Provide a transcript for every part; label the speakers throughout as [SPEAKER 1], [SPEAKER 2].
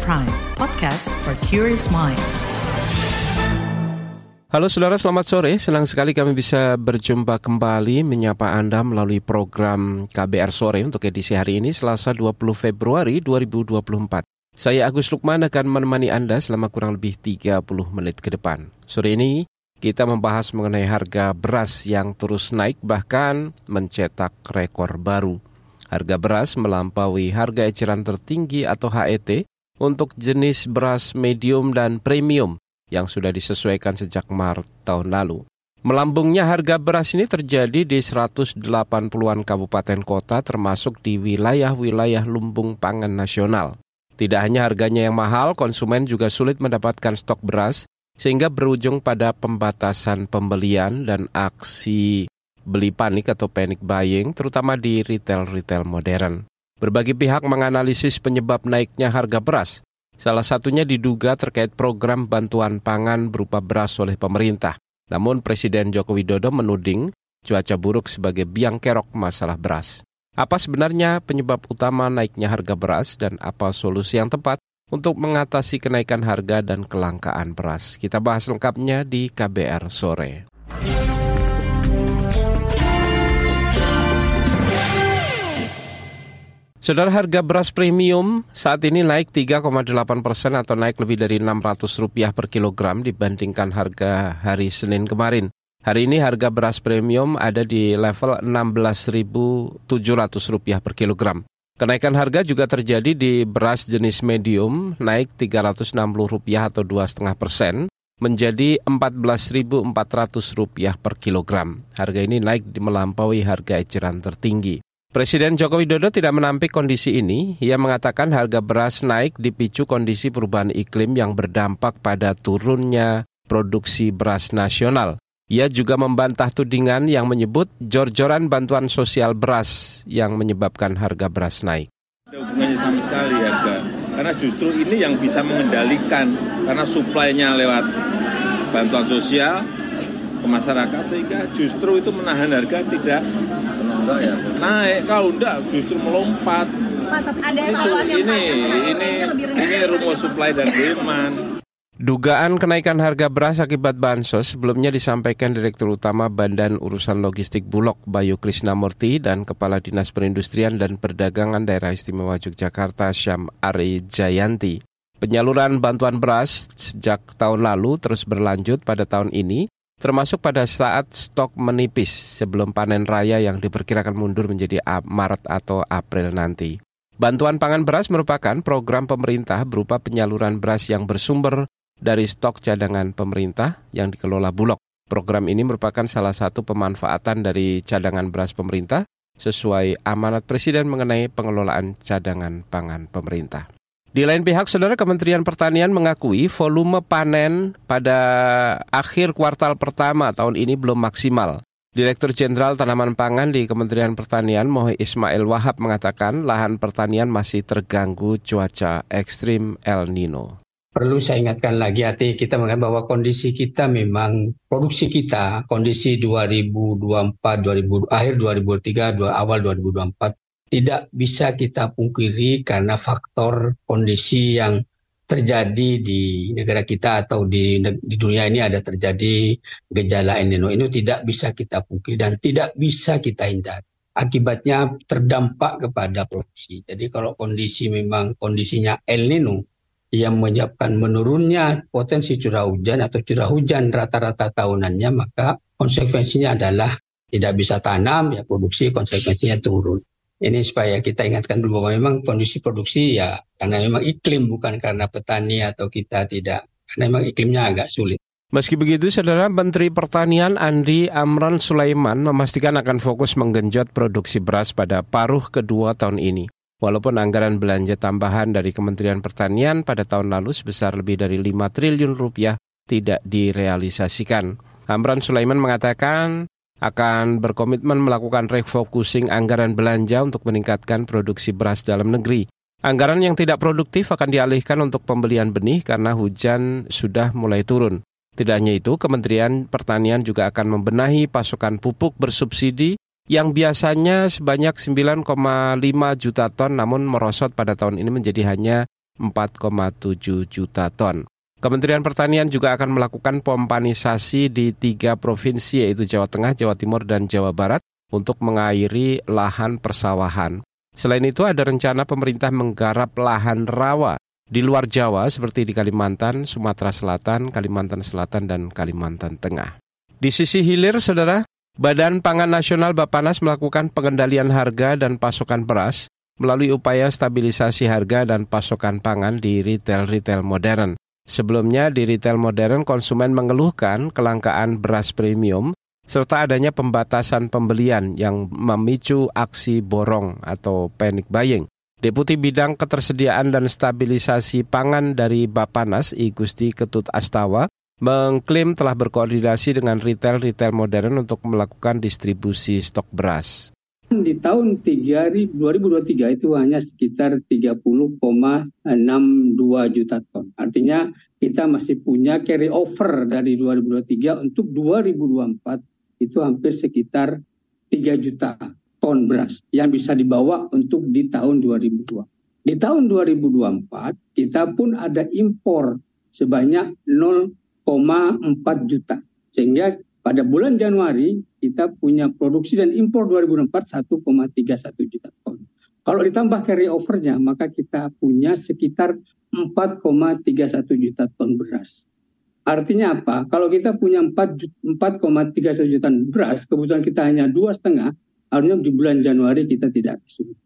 [SPEAKER 1] Prime, podcast for curious mind.
[SPEAKER 2] Halo saudara, selamat sore. Senang sekali kami bisa berjumpa kembali menyapa Anda melalui program KBR Sore untuk edisi hari ini, Selasa 20 Februari 2024. Saya Agus Lukman akan menemani Anda selama kurang lebih 30 menit ke depan. Sore ini kita membahas mengenai harga beras yang terus naik bahkan mencetak rekor baru. Harga beras melampaui harga eceran tertinggi atau HET untuk jenis beras medium dan premium yang sudah disesuaikan sejak Maret tahun lalu. Melambungnya harga beras ini terjadi di 180-an kabupaten kota termasuk di wilayah-wilayah lumbung pangan nasional. Tidak hanya harganya yang mahal, konsumen juga sulit mendapatkan stok beras sehingga berujung pada pembatasan pembelian dan aksi beli panik atau panic buying terutama di retail-retail modern. Berbagai pihak menganalisis penyebab naiknya harga beras, Salah satunya diduga terkait program bantuan pangan berupa beras oleh pemerintah. Namun Presiden Joko Widodo menuding cuaca buruk sebagai biang kerok masalah beras. Apa sebenarnya penyebab utama naiknya harga beras dan apa solusi yang tepat untuk mengatasi kenaikan harga dan kelangkaan beras? Kita bahas lengkapnya di KBR sore. Saudara harga beras premium saat ini naik 3,8 persen atau naik lebih dari 600 rupiah per kilogram dibandingkan harga hari Senin kemarin. Hari ini harga beras premium ada di level 16.700 rupiah per kilogram. Kenaikan harga juga terjadi di beras jenis medium naik 360 rupiah atau 2,5 persen menjadi 14.400 rupiah per kilogram. Harga ini naik melampaui harga eceran tertinggi. Presiden Joko Widodo tidak menampik kondisi ini. Ia mengatakan harga beras naik dipicu kondisi perubahan iklim yang berdampak pada turunnya produksi beras nasional. Ia juga membantah tudingan yang menyebut jor-joran bantuan sosial beras yang menyebabkan harga beras naik.
[SPEAKER 3] Ada hubungannya sama sekali harga, karena justru ini yang bisa mengendalikan, karena suplainya lewat bantuan sosial ke masyarakat, sehingga justru itu menahan harga tidak enggak ya? Naik kalau enggak justru melompat.
[SPEAKER 4] Ada
[SPEAKER 3] ini ini ini, ini rumus supply dan demand.
[SPEAKER 2] Dugaan kenaikan harga beras akibat bansos sebelumnya disampaikan Direktur Utama Badan Urusan Logistik Bulog Bayu Krisnamurti dan Kepala Dinas Perindustrian dan Perdagangan Daerah Istimewa Yogyakarta Syam Ari Jayanti. Penyaluran bantuan beras sejak tahun lalu terus berlanjut pada tahun ini termasuk pada saat stok menipis sebelum panen raya yang diperkirakan mundur menjadi Maret atau April nanti. Bantuan pangan beras merupakan program pemerintah berupa penyaluran beras yang bersumber dari stok cadangan pemerintah yang dikelola Bulog. Program ini merupakan salah satu pemanfaatan dari cadangan beras pemerintah sesuai amanat Presiden mengenai pengelolaan cadangan pangan pemerintah. Di lain pihak, Saudara Kementerian Pertanian mengakui volume panen pada akhir kuartal pertama tahun ini belum maksimal. Direktur Jenderal Tanaman Pangan di Kementerian Pertanian Mohi Ismail Wahab mengatakan lahan pertanian masih terganggu cuaca ekstrim El Nino.
[SPEAKER 5] Perlu saya ingatkan lagi hati kita mengatakan bahwa kondisi kita memang produksi kita kondisi 2024 2000 akhir 2023 awal 2024 tidak bisa kita pungkiri karena faktor kondisi yang terjadi di negara kita atau di, di dunia ini ada terjadi gejala El Nino ini tidak bisa kita pungkiri dan tidak bisa kita hindari. Akibatnya terdampak kepada produksi. Jadi kalau kondisi memang kondisinya El Nino yang menyebabkan menurunnya potensi curah hujan atau curah hujan rata-rata tahunannya, maka konsekuensinya adalah tidak bisa tanam, ya produksi konsekuensinya turun ini supaya kita ingatkan dulu bahwa memang kondisi produksi ya karena memang iklim bukan karena petani atau kita tidak karena memang iklimnya agak sulit.
[SPEAKER 2] Meski begitu, Saudara Menteri Pertanian Andi Amran Sulaiman memastikan akan fokus menggenjot produksi beras pada paruh kedua tahun ini. Walaupun anggaran belanja tambahan dari Kementerian Pertanian pada tahun lalu sebesar lebih dari 5 triliun rupiah tidak direalisasikan. Amran Sulaiman mengatakan akan berkomitmen melakukan refocusing anggaran belanja untuk meningkatkan produksi beras dalam negeri. Anggaran yang tidak produktif akan dialihkan untuk pembelian benih karena hujan sudah mulai turun. Tidak hanya itu, Kementerian Pertanian juga akan membenahi pasokan pupuk bersubsidi yang biasanya sebanyak 9,5 juta ton namun merosot pada tahun ini menjadi hanya 4,7 juta ton. Kementerian Pertanian juga akan melakukan pompanisasi di tiga provinsi yaitu Jawa Tengah, Jawa Timur, dan Jawa Barat untuk mengairi lahan persawahan. Selain itu ada rencana pemerintah menggarap lahan rawa di luar Jawa seperti di Kalimantan, Sumatera Selatan, Kalimantan Selatan, dan Kalimantan Tengah. Di sisi hilir, saudara, Badan Pangan Nasional Bapanas melakukan pengendalian harga dan pasokan beras melalui upaya stabilisasi harga dan pasokan pangan di retail-retail modern. Sebelumnya di retail modern konsumen mengeluhkan kelangkaan beras premium serta adanya pembatasan pembelian yang memicu aksi borong atau panic buying. Deputi Bidang Ketersediaan dan Stabilisasi Pangan dari Bapanas, I Gusti Ketut Astawa, mengklaim telah berkoordinasi dengan retail-retail modern untuk melakukan distribusi stok beras.
[SPEAKER 5] Di tahun 3, 2023 itu hanya sekitar 30,62 juta ton. Artinya kita masih punya carry over dari 2023 untuk 2024 itu hampir sekitar 3 juta ton beras yang bisa dibawa untuk di tahun 2002. Di tahun 2024 kita pun ada impor sebanyak 0,4 juta. Sehingga pada bulan Januari kita punya produksi dan impor 2004 1,31 juta ton. Kalau ditambah carry overnya maka kita punya sekitar 4,31 juta ton beras. Artinya apa? Kalau kita punya 4,31 juta ton beras, kebutuhan kita hanya dua setengah, harusnya di bulan Januari kita tidak sulit.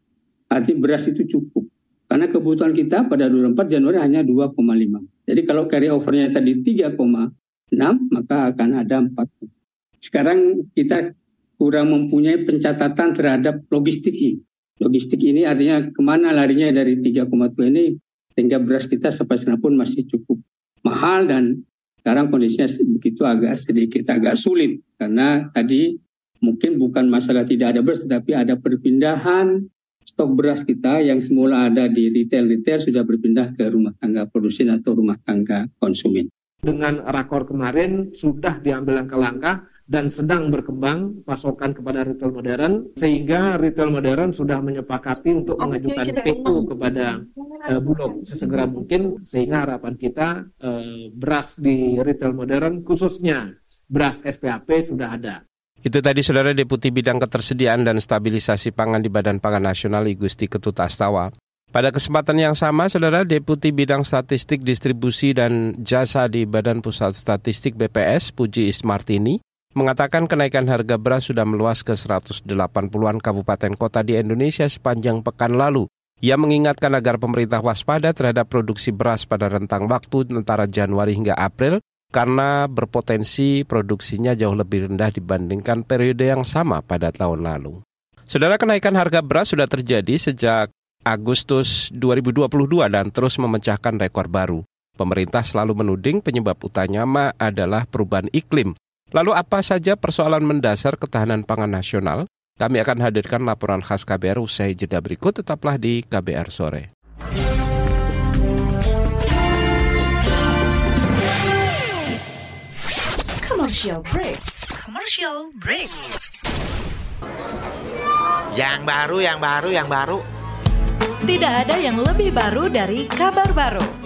[SPEAKER 5] Artinya beras itu cukup. Karena kebutuhan kita pada 24 Januari hanya 2,5. Jadi kalau carry overnya tadi 3,6 maka akan ada 4. Sekarang kita kurang mempunyai pencatatan terhadap logistik ini. Logistik ini artinya ke mana larinya dari 3,2 ini sehingga beras kita sampai pun masih cukup mahal dan sekarang kondisinya begitu agak sedikit agak sulit karena tadi mungkin bukan masalah tidak ada beras tetapi ada perpindahan stok beras kita yang semula ada di retail-retail sudah berpindah ke rumah tangga produsen atau rumah tangga konsumen.
[SPEAKER 4] Dengan rakor kemarin sudah diambil langkah-langkah dan sedang berkembang pasokan kepada retail modern sehingga retail modern sudah menyepakati untuk mengajukan PO kepada uh, Bulog sesegera mungkin sehingga harapan kita uh, beras di retail modern khususnya beras SPAP sudah ada.
[SPEAKER 2] Itu tadi Saudara Deputi Bidang Ketersediaan dan Stabilisasi Pangan di Badan Pangan Nasional Igusti Ketut Astawa. Pada kesempatan yang sama, Saudara Deputi Bidang Statistik Distribusi dan Jasa di Badan Pusat Statistik BPS, Puji Ismartini, mengatakan kenaikan harga beras sudah meluas ke 180-an kabupaten kota di Indonesia sepanjang pekan lalu. Ia mengingatkan agar pemerintah waspada terhadap produksi beras pada rentang waktu antara Januari hingga April karena berpotensi produksinya jauh lebih rendah dibandingkan periode yang sama pada tahun lalu. Saudara kenaikan harga beras sudah terjadi sejak Agustus 2022 dan terus memecahkan rekor baru. Pemerintah selalu menuding penyebab utama adalah perubahan iklim Lalu apa saja persoalan mendasar ketahanan pangan nasional? Kami akan hadirkan laporan khas KBR usai jeda berikut, tetaplah di KBR Sore.
[SPEAKER 1] Commercial break. Commercial break.
[SPEAKER 6] Yang baru, yang baru, yang baru.
[SPEAKER 1] Tidak ada yang lebih baru dari kabar baru.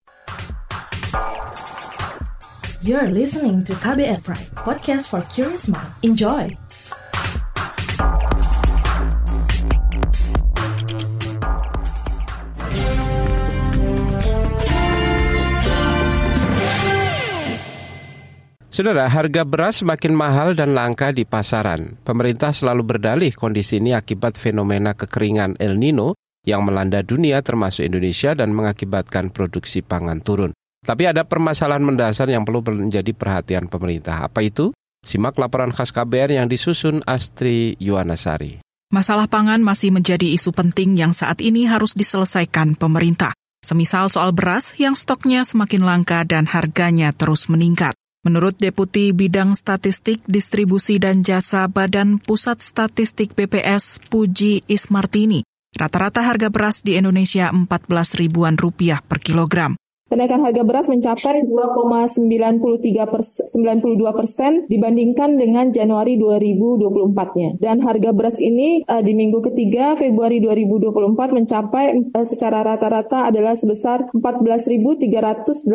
[SPEAKER 1] You're listening to KBR Pride, podcast for curious mind. Enjoy!
[SPEAKER 2] Saudara, harga beras semakin mahal dan langka di pasaran. Pemerintah selalu berdalih kondisi ini akibat fenomena kekeringan El Nino yang melanda dunia termasuk Indonesia dan mengakibatkan produksi pangan turun. Tapi ada permasalahan mendasar yang perlu menjadi perhatian pemerintah. Apa itu? Simak laporan khas KBR yang disusun Astri Yuwanasari.
[SPEAKER 7] Masalah pangan masih menjadi isu penting yang saat ini harus diselesaikan pemerintah. Semisal soal beras yang stoknya semakin langka dan harganya terus meningkat. Menurut Deputi Bidang Statistik, Distribusi dan Jasa Badan Pusat Statistik BPS Puji Ismartini, rata-rata harga beras di Indonesia 14 ribuan rupiah per kilogram.
[SPEAKER 8] Kenaikan harga beras mencapai 2,93 92 persen dibandingkan dengan Januari 2024-nya. Dan harga beras ini uh, di minggu ketiga Februari 2024 mencapai uh, secara rata-rata adalah sebesar Rp14.380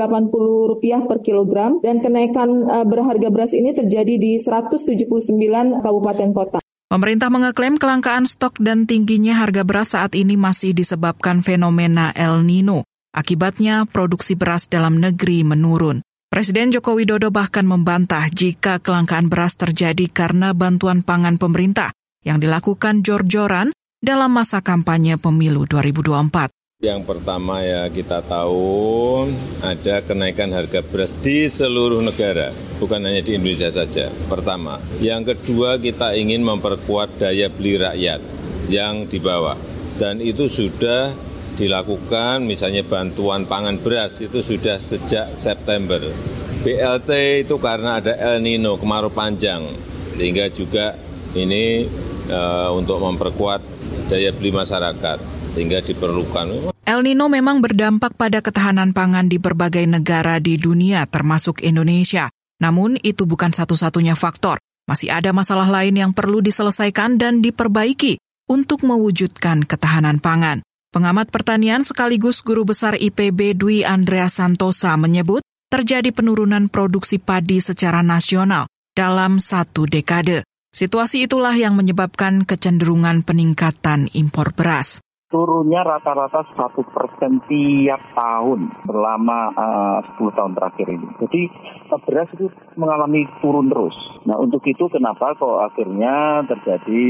[SPEAKER 8] per kilogram dan kenaikan uh, berharga beras ini terjadi di 179 kabupaten kota.
[SPEAKER 7] Pemerintah mengeklaim kelangkaan stok dan tingginya harga beras saat ini masih disebabkan fenomena El Nino. Akibatnya, produksi beras dalam negeri menurun. Presiden Joko Widodo bahkan membantah jika kelangkaan beras terjadi karena bantuan pangan pemerintah yang dilakukan jor-joran dalam masa kampanye pemilu 2024.
[SPEAKER 3] Yang pertama ya kita tahu ada kenaikan harga beras di seluruh negara, bukan hanya di Indonesia saja. Pertama. Yang kedua kita ingin memperkuat daya beli rakyat yang di bawah. Dan itu sudah dilakukan misalnya bantuan pangan beras itu sudah sejak September. BLT itu karena ada El Nino kemarau panjang sehingga juga ini uh, untuk memperkuat daya beli masyarakat sehingga diperlukan.
[SPEAKER 7] El Nino memang berdampak pada ketahanan pangan di berbagai negara di dunia termasuk Indonesia. Namun itu bukan satu-satunya faktor. Masih ada masalah lain yang perlu diselesaikan dan diperbaiki untuk mewujudkan ketahanan pangan. Pengamat pertanian sekaligus guru besar IPB Dwi Andrea Santosa menyebut terjadi penurunan produksi padi secara nasional dalam satu dekade. Situasi itulah yang menyebabkan kecenderungan peningkatan impor beras
[SPEAKER 9] turunnya rata-rata satu persen tiap tahun selama uh, 10 tahun terakhir ini. Jadi uh, beras itu mengalami turun terus. Nah untuk itu kenapa kok akhirnya terjadi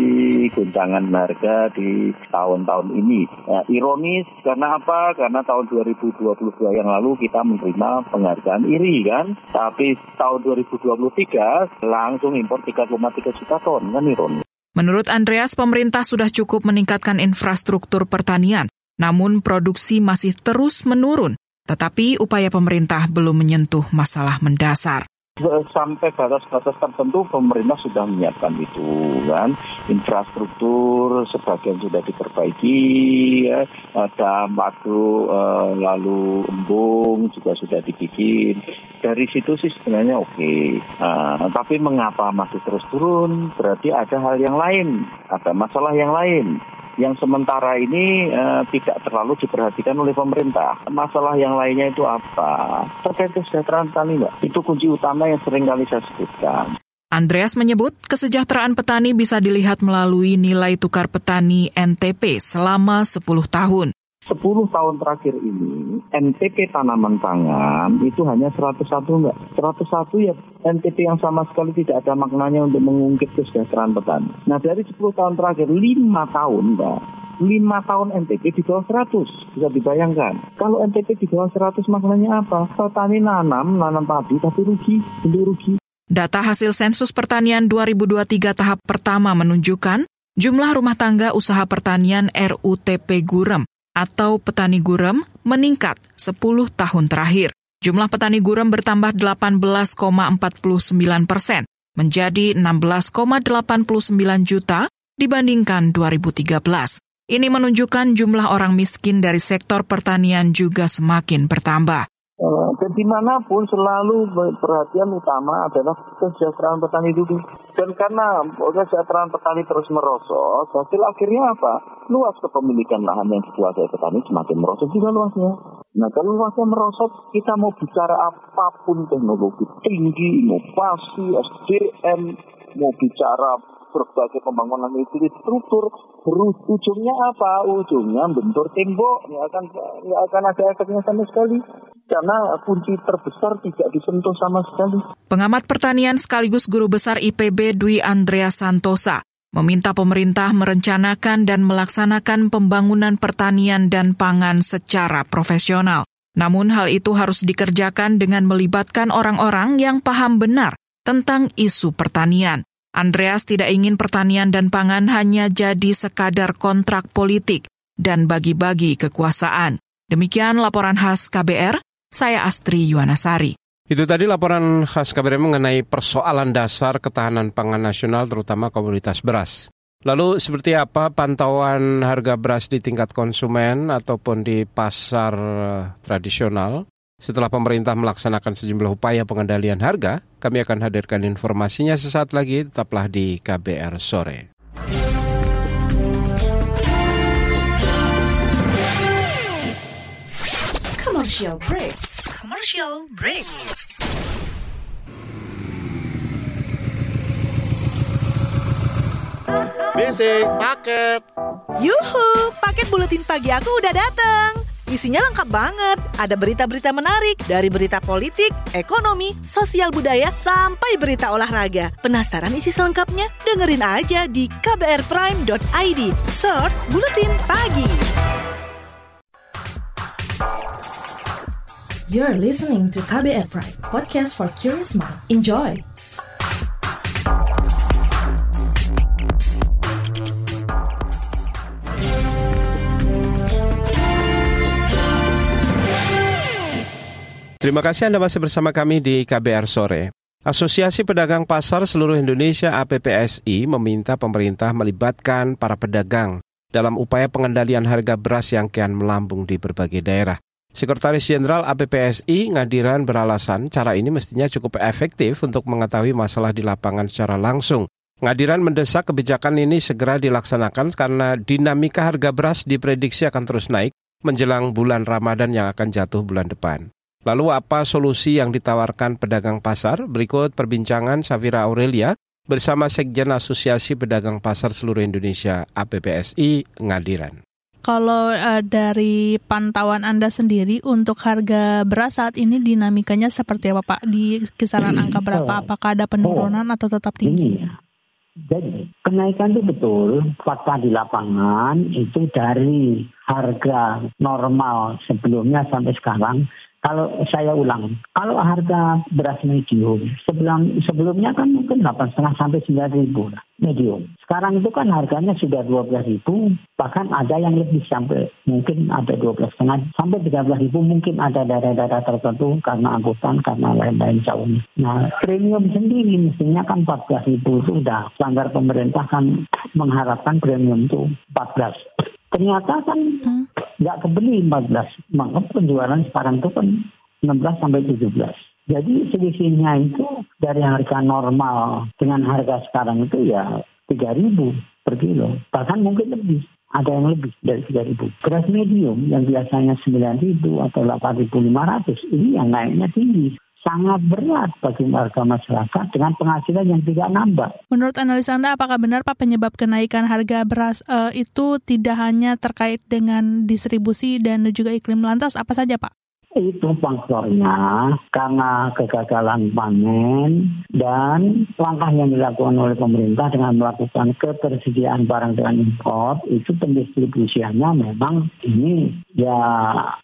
[SPEAKER 9] guncangan harga di tahun-tahun ini. Nah, ironis karena apa? Karena tahun 2022 yang lalu kita menerima penghargaan IRI kan. Tapi tahun 2023 langsung impor 3,3 juta ton kan ironis.
[SPEAKER 7] Menurut Andreas, pemerintah sudah cukup meningkatkan infrastruktur pertanian, namun produksi masih terus menurun. Tetapi upaya pemerintah belum menyentuh masalah mendasar
[SPEAKER 9] sampai batas-batas tertentu pemerintah sudah menyiapkan itu kan? Infrastruktur sebagian sudah diperbaiki ya. Ada waktu eh, lalu embung juga sudah dibikin. Dari situ sih sebenarnya oke. Okay. nah, tapi mengapa masih terus turun? Berarti ada hal yang lain ada masalah yang lain yang sementara ini uh, tidak terlalu diperhatikan oleh pemerintah. Masalah yang lainnya itu apa? Terkait kesejahteraan petani, Mbak. Itu kunci utama yang sering kali saya sebutkan.
[SPEAKER 7] Andreas menyebut kesejahteraan petani bisa dilihat melalui nilai tukar petani NTP selama 10 tahun.
[SPEAKER 9] 10 tahun terakhir ini NTP tanaman pangan itu hanya 101 enggak. 101 ya NTP yang sama sekali tidak ada maknanya untuk mengungkit kesejahteraan petani. Nah dari 10 tahun terakhir 5 tahun enggak. 5 tahun NTP di bawah 100 bisa dibayangkan. Kalau NTP di bawah 100 maknanya apa? Petani nanam, nanam padi tapi rugi, beli rugi.
[SPEAKER 7] Data hasil sensus pertanian 2023 tahap pertama menunjukkan jumlah rumah tangga usaha pertanian RUTP Gurem atau petani gurem meningkat 10 tahun terakhir. Jumlah petani gurem bertambah 18,49 persen menjadi 16,89 juta dibandingkan 2013. Ini menunjukkan jumlah orang miskin dari sektor pertanian juga semakin bertambah.
[SPEAKER 9] Eh, dan di mana pun selalu perhatian utama adalah kesejahteraan petani dulu. Dan karena kesejahteraan petani terus merosot, hasil akhirnya apa? Luas kepemilikan lahan yang dikuasai petani semakin merosot juga luasnya. Nah kalau luasnya merosot, kita mau bicara apa pun teknologi tinggi, inovasi, SDM, mau bicara berbagai pembangunan infrastruktur ujungnya apa? Ujungnya bentur tembok, nggak akan nggak akan ada efeknya sama sekali karena kunci terbesar tidak disentuh sama sekali.
[SPEAKER 7] Pengamat pertanian sekaligus guru besar IPB Dwi Andrea Santosa meminta pemerintah merencanakan dan melaksanakan pembangunan pertanian dan pangan secara profesional. Namun hal itu harus dikerjakan dengan melibatkan orang-orang yang paham benar tentang isu pertanian. Andreas tidak ingin pertanian dan pangan hanya jadi sekadar kontrak politik dan bagi-bagi kekuasaan. Demikian laporan khas KBR, saya Astri Yuwanasari.
[SPEAKER 2] Itu tadi laporan khas KBRI mengenai persoalan dasar ketahanan pangan nasional terutama komoditas beras. Lalu seperti apa pantauan harga beras di tingkat konsumen ataupun di pasar eh, tradisional? Setelah pemerintah melaksanakan sejumlah upaya pengendalian harga, kami akan hadirkan informasinya sesaat lagi, tetaplah di KBR Sore.
[SPEAKER 1] Commercial break. Commercial break.
[SPEAKER 6] BC paket.
[SPEAKER 1] Yuhu, paket buletin pagi aku udah datang. Isinya lengkap banget. Ada berita-berita menarik dari berita politik, ekonomi, sosial budaya, sampai berita olahraga. Penasaran isi selengkapnya? Dengerin aja di kbrprime.id. Search Buletin Pagi. You're listening to KBR Prime, podcast for curious mind. Enjoy!
[SPEAKER 2] Terima kasih Anda masih bersama kami di KBR Sore. Asosiasi Pedagang Pasar Seluruh Indonesia APPSI meminta pemerintah melibatkan para pedagang dalam upaya pengendalian harga beras yang kian melambung di berbagai daerah. Sekretaris Jenderal APPSI Ngadiran beralasan cara ini mestinya cukup efektif untuk mengetahui masalah di lapangan secara langsung. Ngadiran mendesak kebijakan ini segera dilaksanakan karena dinamika harga beras diprediksi akan terus naik menjelang bulan Ramadan yang akan jatuh bulan depan. Lalu apa solusi yang ditawarkan pedagang pasar? Berikut perbincangan Safira Aurelia bersama Sekjen Asosiasi Pedagang Pasar Seluruh Indonesia APPSI Ngadiran.
[SPEAKER 10] Kalau uh, dari pantauan Anda sendiri untuk harga beras saat ini dinamikanya seperti apa Pak? Di kisaran hmm, angka berapa? Oh. Apakah ada penurunan oh, atau tetap tinggi?
[SPEAKER 11] Ini, jadi kenaikan itu betul fakta di lapangan itu dari harga normal sebelumnya sampai sekarang kalau saya ulang, kalau harga beras medium sebelum sebelumnya kan mungkin delapan setengah sampai sembilan ribu lah medium. Sekarang itu kan harganya sudah dua belas ribu, bahkan ada yang lebih sampai mungkin ada dua belas setengah sampai tiga belas ribu mungkin ada daerah-daerah tertentu karena angkutan karena lain-lain jauh. Nah premium sendiri mestinya kan empat belas ribu itu sudah standar pemerintah kan mengharapkan premium itu empat belas. Ternyata kan hmm nggak kebeli 14. Maka penjualan sekarang itu kan 16 sampai 17. Jadi selisihnya itu dari harga normal dengan harga sekarang itu ya 3000 per kilo. Bahkan mungkin lebih. Ada yang lebih dari 3000. Beras medium yang biasanya 9000 atau 8500 ini yang naiknya tinggi sangat berat bagi warga masyarakat dengan penghasilan yang tidak nambah.
[SPEAKER 10] Menurut analisa Anda, apakah benar Pak penyebab kenaikan harga beras uh, itu tidak hanya terkait dengan distribusi dan juga iklim lantas, apa saja Pak?
[SPEAKER 11] Itu faktornya karena kegagalan panen dan langkah yang dilakukan oleh pemerintah dengan melakukan ketersediaan barang dengan impor itu pendistribusiannya memang ini. Ya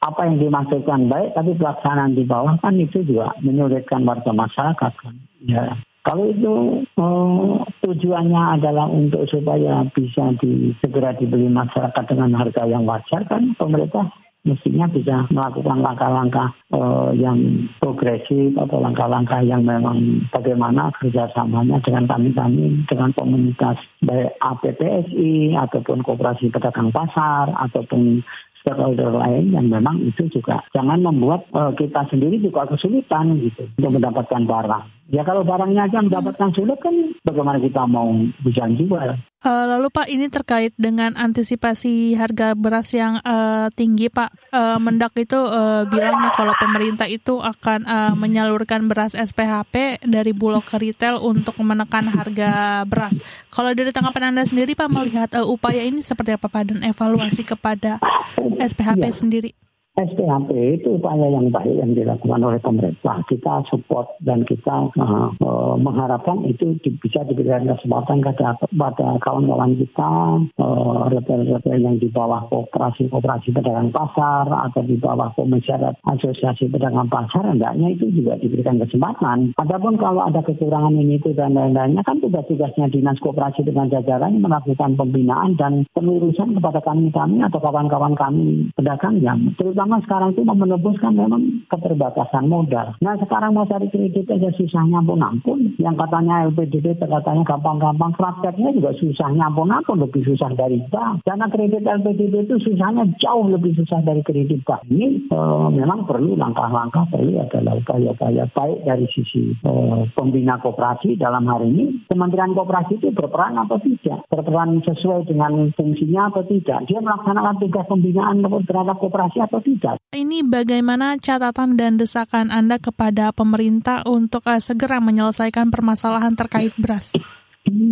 [SPEAKER 11] apa yang dimaksudkan baik tapi pelaksanaan di bawah kan itu juga menyulitkan warga masyarakat kan. Ya kalau itu eh, tujuannya adalah untuk supaya bisa di, segera dibeli masyarakat dengan harga yang wajar kan pemerintah mestinya bisa melakukan langkah-langkah uh, yang progresif atau langkah-langkah yang memang bagaimana kerjasamanya dengan kami-kami, dengan komunitas baik APPSI ataupun Koperasi Pedagang Pasar ataupun stakeholder lain yang memang itu juga jangan membuat uh, kita sendiri juga kesulitan gitu untuk mendapatkan barang. Ya kalau barangnya aja mendapatkan sulit kan bagaimana kita mau bisa jual.
[SPEAKER 10] Uh, lalu Pak ini terkait dengan antisipasi harga beras yang uh, tinggi Pak. Uh, Mendak itu uh, bilangnya kalau pemerintah itu akan uh, menyalurkan beras SPHP dari bulog ke retail untuk menekan harga beras. Kalau dari tanggapan Anda sendiri Pak melihat uh, upaya ini seperti apa Pak dan evaluasi kepada SPHP ya. sendiri?
[SPEAKER 11] SPHP itu upaya yang baik yang dilakukan oleh pemerintah. Kita support dan kita uh, mengharapkan itu bisa diberikan kesempatan kepada, pada kawan-kawan kita, uh, retail-retail yang di bawah kooperasi-kooperasi pedagang pasar atau di bawah komisariat asosiasi pedagang pasar, hendaknya itu juga diberikan kesempatan. Adapun kalau ada kekurangan ini itu dan lain-lainnya kan tugas-tugasnya dinas kooperasi dengan jajaran melakukan pembinaan dan pelurusan kepada kami-kami atau kawan-kawan kami pedagang yang terutama terutama sekarang itu menebus kan memang keterbatasan modal. Nah sekarang mau cari kredit aja susahnya pun ampun. Yang katanya LPDP katanya gampang-gampang, prakteknya juga susahnya pun ampun, lebih susah dari bank. Karena kredit LPDP itu susahnya jauh lebih susah dari kredit bank. Ini uh, memang perlu langkah-langkah, perlu adalah upaya-upaya baik dari sisi uh, pembina koperasi dalam hari ini. Kementerian Koperasi itu berperan atau tidak? Berperan sesuai dengan fungsinya atau tidak? Dia melaksanakan tugas pembinaan terhadap koperasi atau tidak?
[SPEAKER 10] Ini bagaimana catatan dan desakan Anda kepada pemerintah untuk uh, segera menyelesaikan permasalahan terkait beras?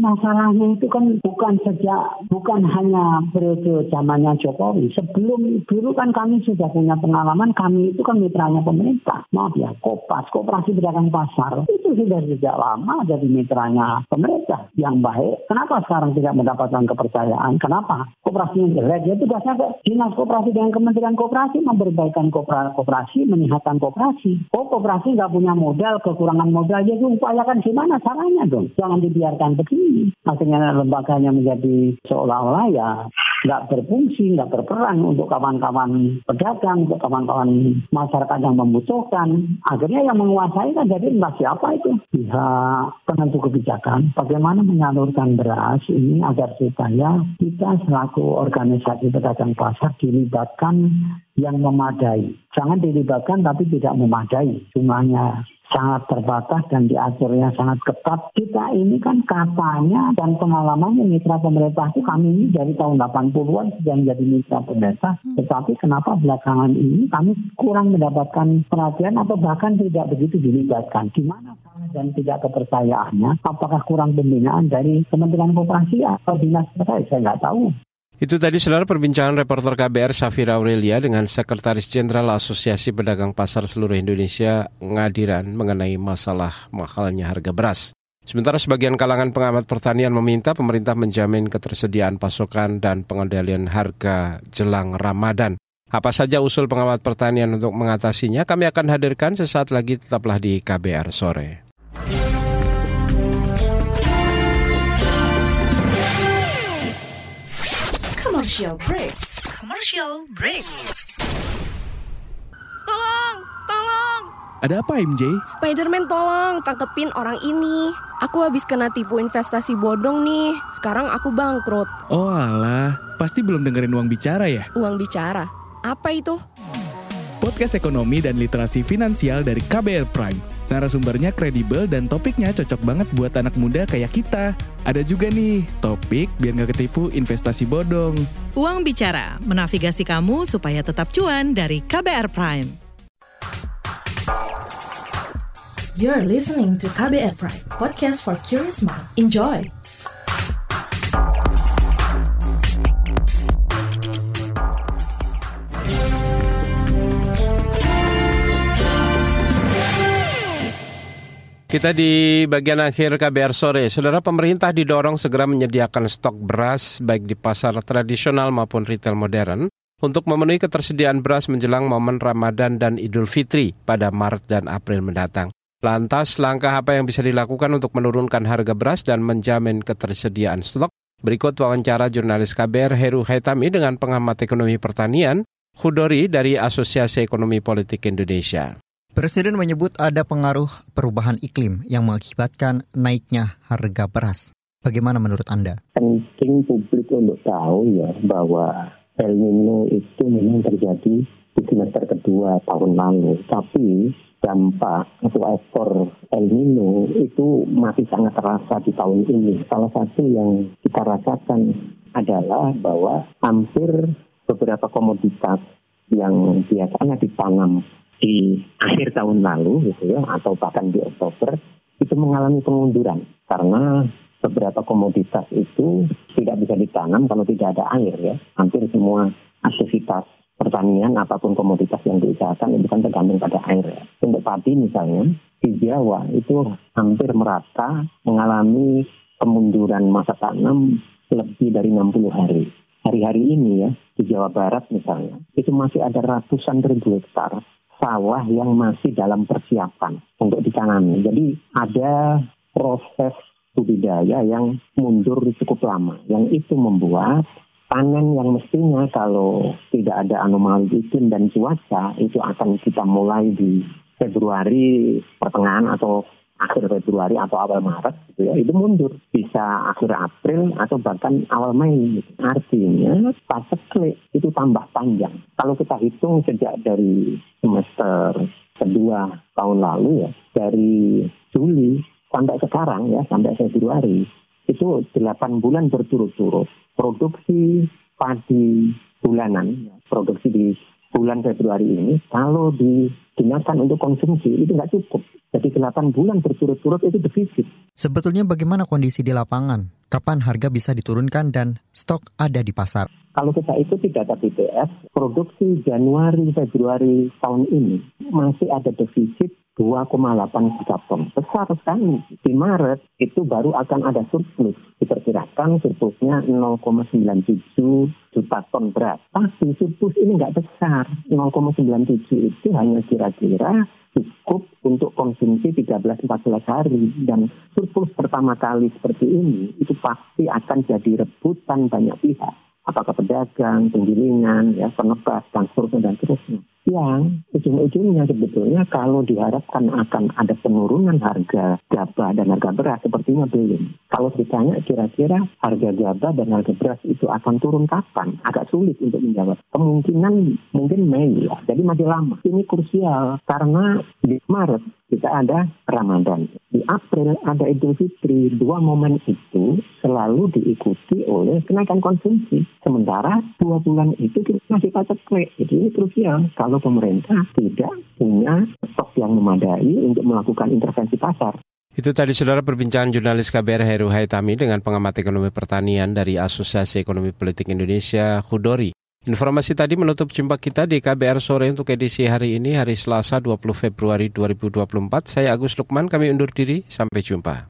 [SPEAKER 11] Masalahnya itu kan bukan sejak bukan hanya periode zamannya Jokowi. Sebelum dulu kan kami sudah punya pengalaman. Kami itu kan mitranya pemerintah. Maaf ya, Kopas, Koperasi Pedagang Pasar itu sudah sejak lama jadi mitranya pemerintah yang baik. Kenapa sekarang tidak mendapatkan kepercayaan? Kenapa? Koperasinya jelek. Ya tugasnya ke dinas koperasi dengan Kementerian Koperasi memperbaikan koperasi, menyehatkan koperasi. Oh koperasi nggak punya modal, kekurangan modal, jadi upayakan gimana caranya dong? Jangan dibiarkan begini. Akhirnya lembaganya menjadi seolah-olah ya nggak berfungsi, nggak berperan untuk kawan-kawan pedagang, untuk kawan-kawan masyarakat yang membutuhkan. Akhirnya yang menguasai kan jadi entah siapa itu. Pihak penentu kebijakan, bagaimana menyalurkan beras ini agar supaya kita selaku organisasi pedagang pasar dilibatkan yang memadai. Jangan dilibatkan tapi tidak memadai jumlahnya sangat terbatas dan diaturnya sangat ketat. Kita ini kan katanya dan pengalamannya mitra pemerintah itu kami ini dari tahun 80-an sudah menjadi mitra pemerintah. Hmm. Tetapi kenapa belakangan ini kami kurang mendapatkan perhatian atau bahkan tidak begitu dilibatkan. Di mana dan tidak kepercayaannya? Apakah kurang pembinaan dari Kementerian Koperasi atau dinas terkait? Saya nggak tahu.
[SPEAKER 2] Itu tadi saudara perbincangan reporter KBR Safira Aurelia dengan Sekretaris Jenderal Asosiasi Pedagang Pasar Seluruh Indonesia Ngadiran mengenai masalah mahalnya harga beras. Sementara sebagian kalangan pengamat pertanian meminta pemerintah menjamin ketersediaan pasokan dan pengendalian harga jelang Ramadan. Apa saja usul pengamat pertanian untuk mengatasinya kami akan hadirkan sesaat lagi tetaplah di KBR sore.
[SPEAKER 12] Commercial break. Commercial break.
[SPEAKER 13] Tolong, tolong.
[SPEAKER 14] Ada apa MJ?
[SPEAKER 13] Spiderman tolong tangkepin orang ini. Aku habis kena tipu investasi bodong nih. Sekarang aku bangkrut.
[SPEAKER 14] Oh alah, pasti belum dengerin uang bicara ya?
[SPEAKER 13] Uang bicara? Apa itu?
[SPEAKER 14] Podcast ekonomi dan literasi finansial dari KBR Prime Narasumbernya kredibel dan topiknya cocok banget buat anak muda kayak kita. Ada juga nih, topik biar nggak ketipu investasi bodong.
[SPEAKER 1] Uang Bicara, menavigasi kamu supaya tetap cuan dari KBR Prime.
[SPEAKER 12] You're listening to KBR Prime, podcast for curious mind. Enjoy!
[SPEAKER 2] Kita di bagian akhir KBR sore, saudara pemerintah didorong segera menyediakan stok beras baik di pasar tradisional maupun retail modern untuk memenuhi ketersediaan beras menjelang momen Ramadan dan Idul Fitri pada Maret dan April mendatang. Lantas, langkah apa yang bisa dilakukan untuk menurunkan harga beras dan menjamin ketersediaan stok? Berikut wawancara jurnalis KBR Heru Haitami dengan pengamat ekonomi pertanian, Hudori dari Asosiasi Ekonomi Politik Indonesia.
[SPEAKER 15] Presiden menyebut ada pengaruh perubahan iklim yang mengakibatkan naiknya harga beras. Bagaimana menurut Anda?
[SPEAKER 16] Penting publik untuk tahu ya bahwa El Nino itu memang terjadi di semester kedua tahun lalu. Tapi dampak atau ekor El Nino itu masih sangat terasa di tahun ini. Salah satu yang kita rasakan adalah bahwa hampir beberapa komoditas yang biasanya ditanam di akhir tahun lalu gitu ya atau bahkan di Oktober itu mengalami pengunduran karena beberapa komoditas itu tidak bisa ditanam kalau tidak ada air ya. Hampir semua aktivitas pertanian apa pun komoditas yang diusahakan itu kan tergantung pada air ya. Untuk padi misalnya di Jawa itu hampir merata mengalami kemunduran masa tanam lebih dari 60 hari. Hari-hari ini ya di Jawa Barat misalnya itu masih ada ratusan ribu hektar sawah yang masih dalam persiapan untuk ditanami. Jadi ada proses budidaya yang mundur cukup lama. Yang itu membuat panen yang mestinya kalau tidak ada anomali iklim dan cuaca itu akan kita mulai di Februari pertengahan atau akhir Februari atau awal Maret gitu ya itu mundur. Bisa akhir April atau bahkan awal Mei. Gitu. artinya fase itu tambah panjang. Kalau kita hitung sejak dari semester kedua tahun lalu ya dari Juli sampai sekarang ya sampai Februari itu 8 bulan berturut-turut. Produksi padi bulanan produksi di bulan Februari ini kalau digunakan untuk konsumsi itu nggak cukup jadi 8 bulan berturut-turut itu defisit.
[SPEAKER 15] Sebetulnya bagaimana kondisi di lapangan? Kapan harga bisa diturunkan dan stok ada di pasar?
[SPEAKER 16] Kalau kita ikuti data BPS, produksi Januari Februari tahun ini masih ada defisit 2,8 juta ton. Besar sekali. Di Maret itu baru akan ada surplus. Diperkirakan surplusnya 0,97 juta ton beras. Tapi surplus ini nggak besar. 0,97 itu hanya kira-kira cukup untuk konsumsi 13-14 hari dan surplus pertama kali seperti ini itu pasti akan jadi rebutan banyak pihak apakah pedagang, penggilingan, ya, penekas, dan dan seterusnya yang ujung-ujungnya sebetulnya kalau diharapkan akan ada penurunan harga gabah dan harga beras sepertinya belum. Kalau ditanya kira-kira harga gabah dan harga beras itu akan turun kapan? Agak sulit untuk menjawab. Kemungkinan mungkin Mei ya, jadi masih lama. Ini krusial karena di Maret kita ada Ramadan. Di April ada Idul Fitri. Dua momen itu selalu diikuti oleh kenaikan konsumsi. Sementara dua bulan itu kita masih paceklik. Jadi ini krusial kalau pemerintah tidak punya stok yang memadai untuk melakukan intervensi pasar.
[SPEAKER 2] Itu tadi saudara perbincangan jurnalis KBR Heru Haitami dengan pengamat ekonomi pertanian dari Asosiasi Ekonomi Politik Indonesia, Hudori. Informasi tadi menutup jumpa kita di KBR sore untuk edisi hari ini, hari Selasa 20 Februari 2024. Saya Agus Lukman, kami undur diri. Sampai jumpa.